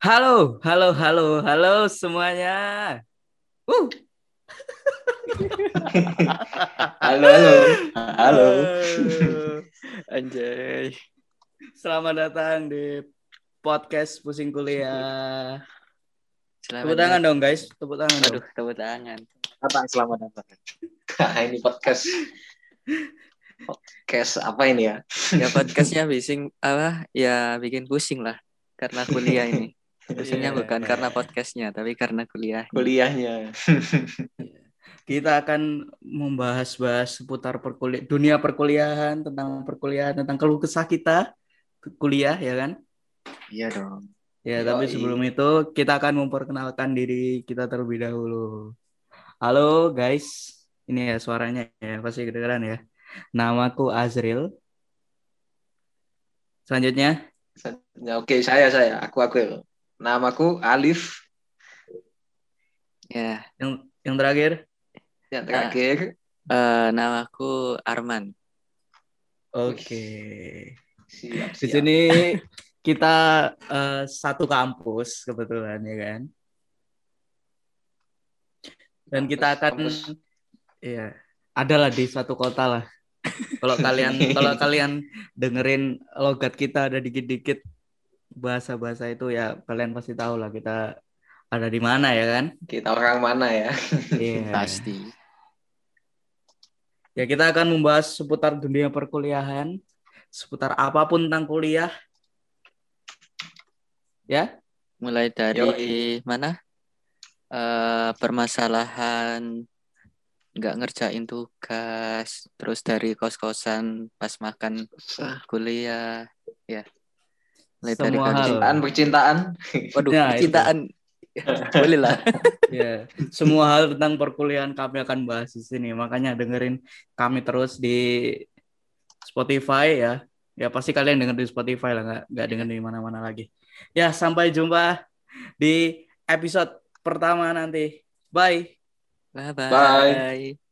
Halo, halo, halo, halo semuanya. Uh. halo, halo, halo. Anjay. Selamat datang di podcast Pusing Kuliah. Selamat Tepuk tangan dong guys, tepuk tangan. dong. Aduh, tepuk tangan. Apa selamat datang? Nah, ini podcast podcast apa ini ya? Ya podcastnya bising apa? Ya bikin pusing lah karena kuliah ini. Pusingnya Iya. bukan karena podcastnya, tapi karena kuliah. Kuliahnya. Kita akan membahas-bahas seputar perkuliah, dunia perkuliahan, tentang perkuliahan, tentang keluh kesah kita kuliah ya kan? Iya dong. Ya, tapi Yoi. sebelum itu kita akan memperkenalkan diri kita terlebih dahulu. Halo guys, ini ya suaranya ya pasti kedengeran ya. Namaku Azril. Selanjutnya, Ya, Oke, saya saya, aku aku. Namaku Alif. Ya, yang yang terakhir. Yang terakhir eh namaku Arman. Oke. siap, Di sini kita eh, satu kampus kebetulan ya kan. Dan kita akan Kampus. Iya, adalah di satu kota lah. Kalau kalian kalau kalian dengerin logat kita ada dikit-dikit bahasa-bahasa itu ya kalian pasti tahu lah kita ada di mana ya kan? kita orang mana ya? Iya. Pasti. Ya kita akan membahas seputar dunia perkuliahan, seputar apa pun tentang kuliah. Ya, Mulai dari Yoi. mana? Eh permasalahan nggak ngerjain tugas, terus dari kos-kosan pas makan kuliah, ya. Mulai dari Semua hal. kondisi- Percintaan, percintaan. Waduh, Nah, itu. percintaan. Boleh lah. ya. Semua hal tentang perkuliahan kami akan bahas di sini. Makanya dengerin kami terus di Spotify ya. Ya pasti kalian denger di Spotify lah, nggak nggak denger di mana-mana lagi. Ya sampai jumpa di episode pertama nanti. Bye. Bye-bye. Bye.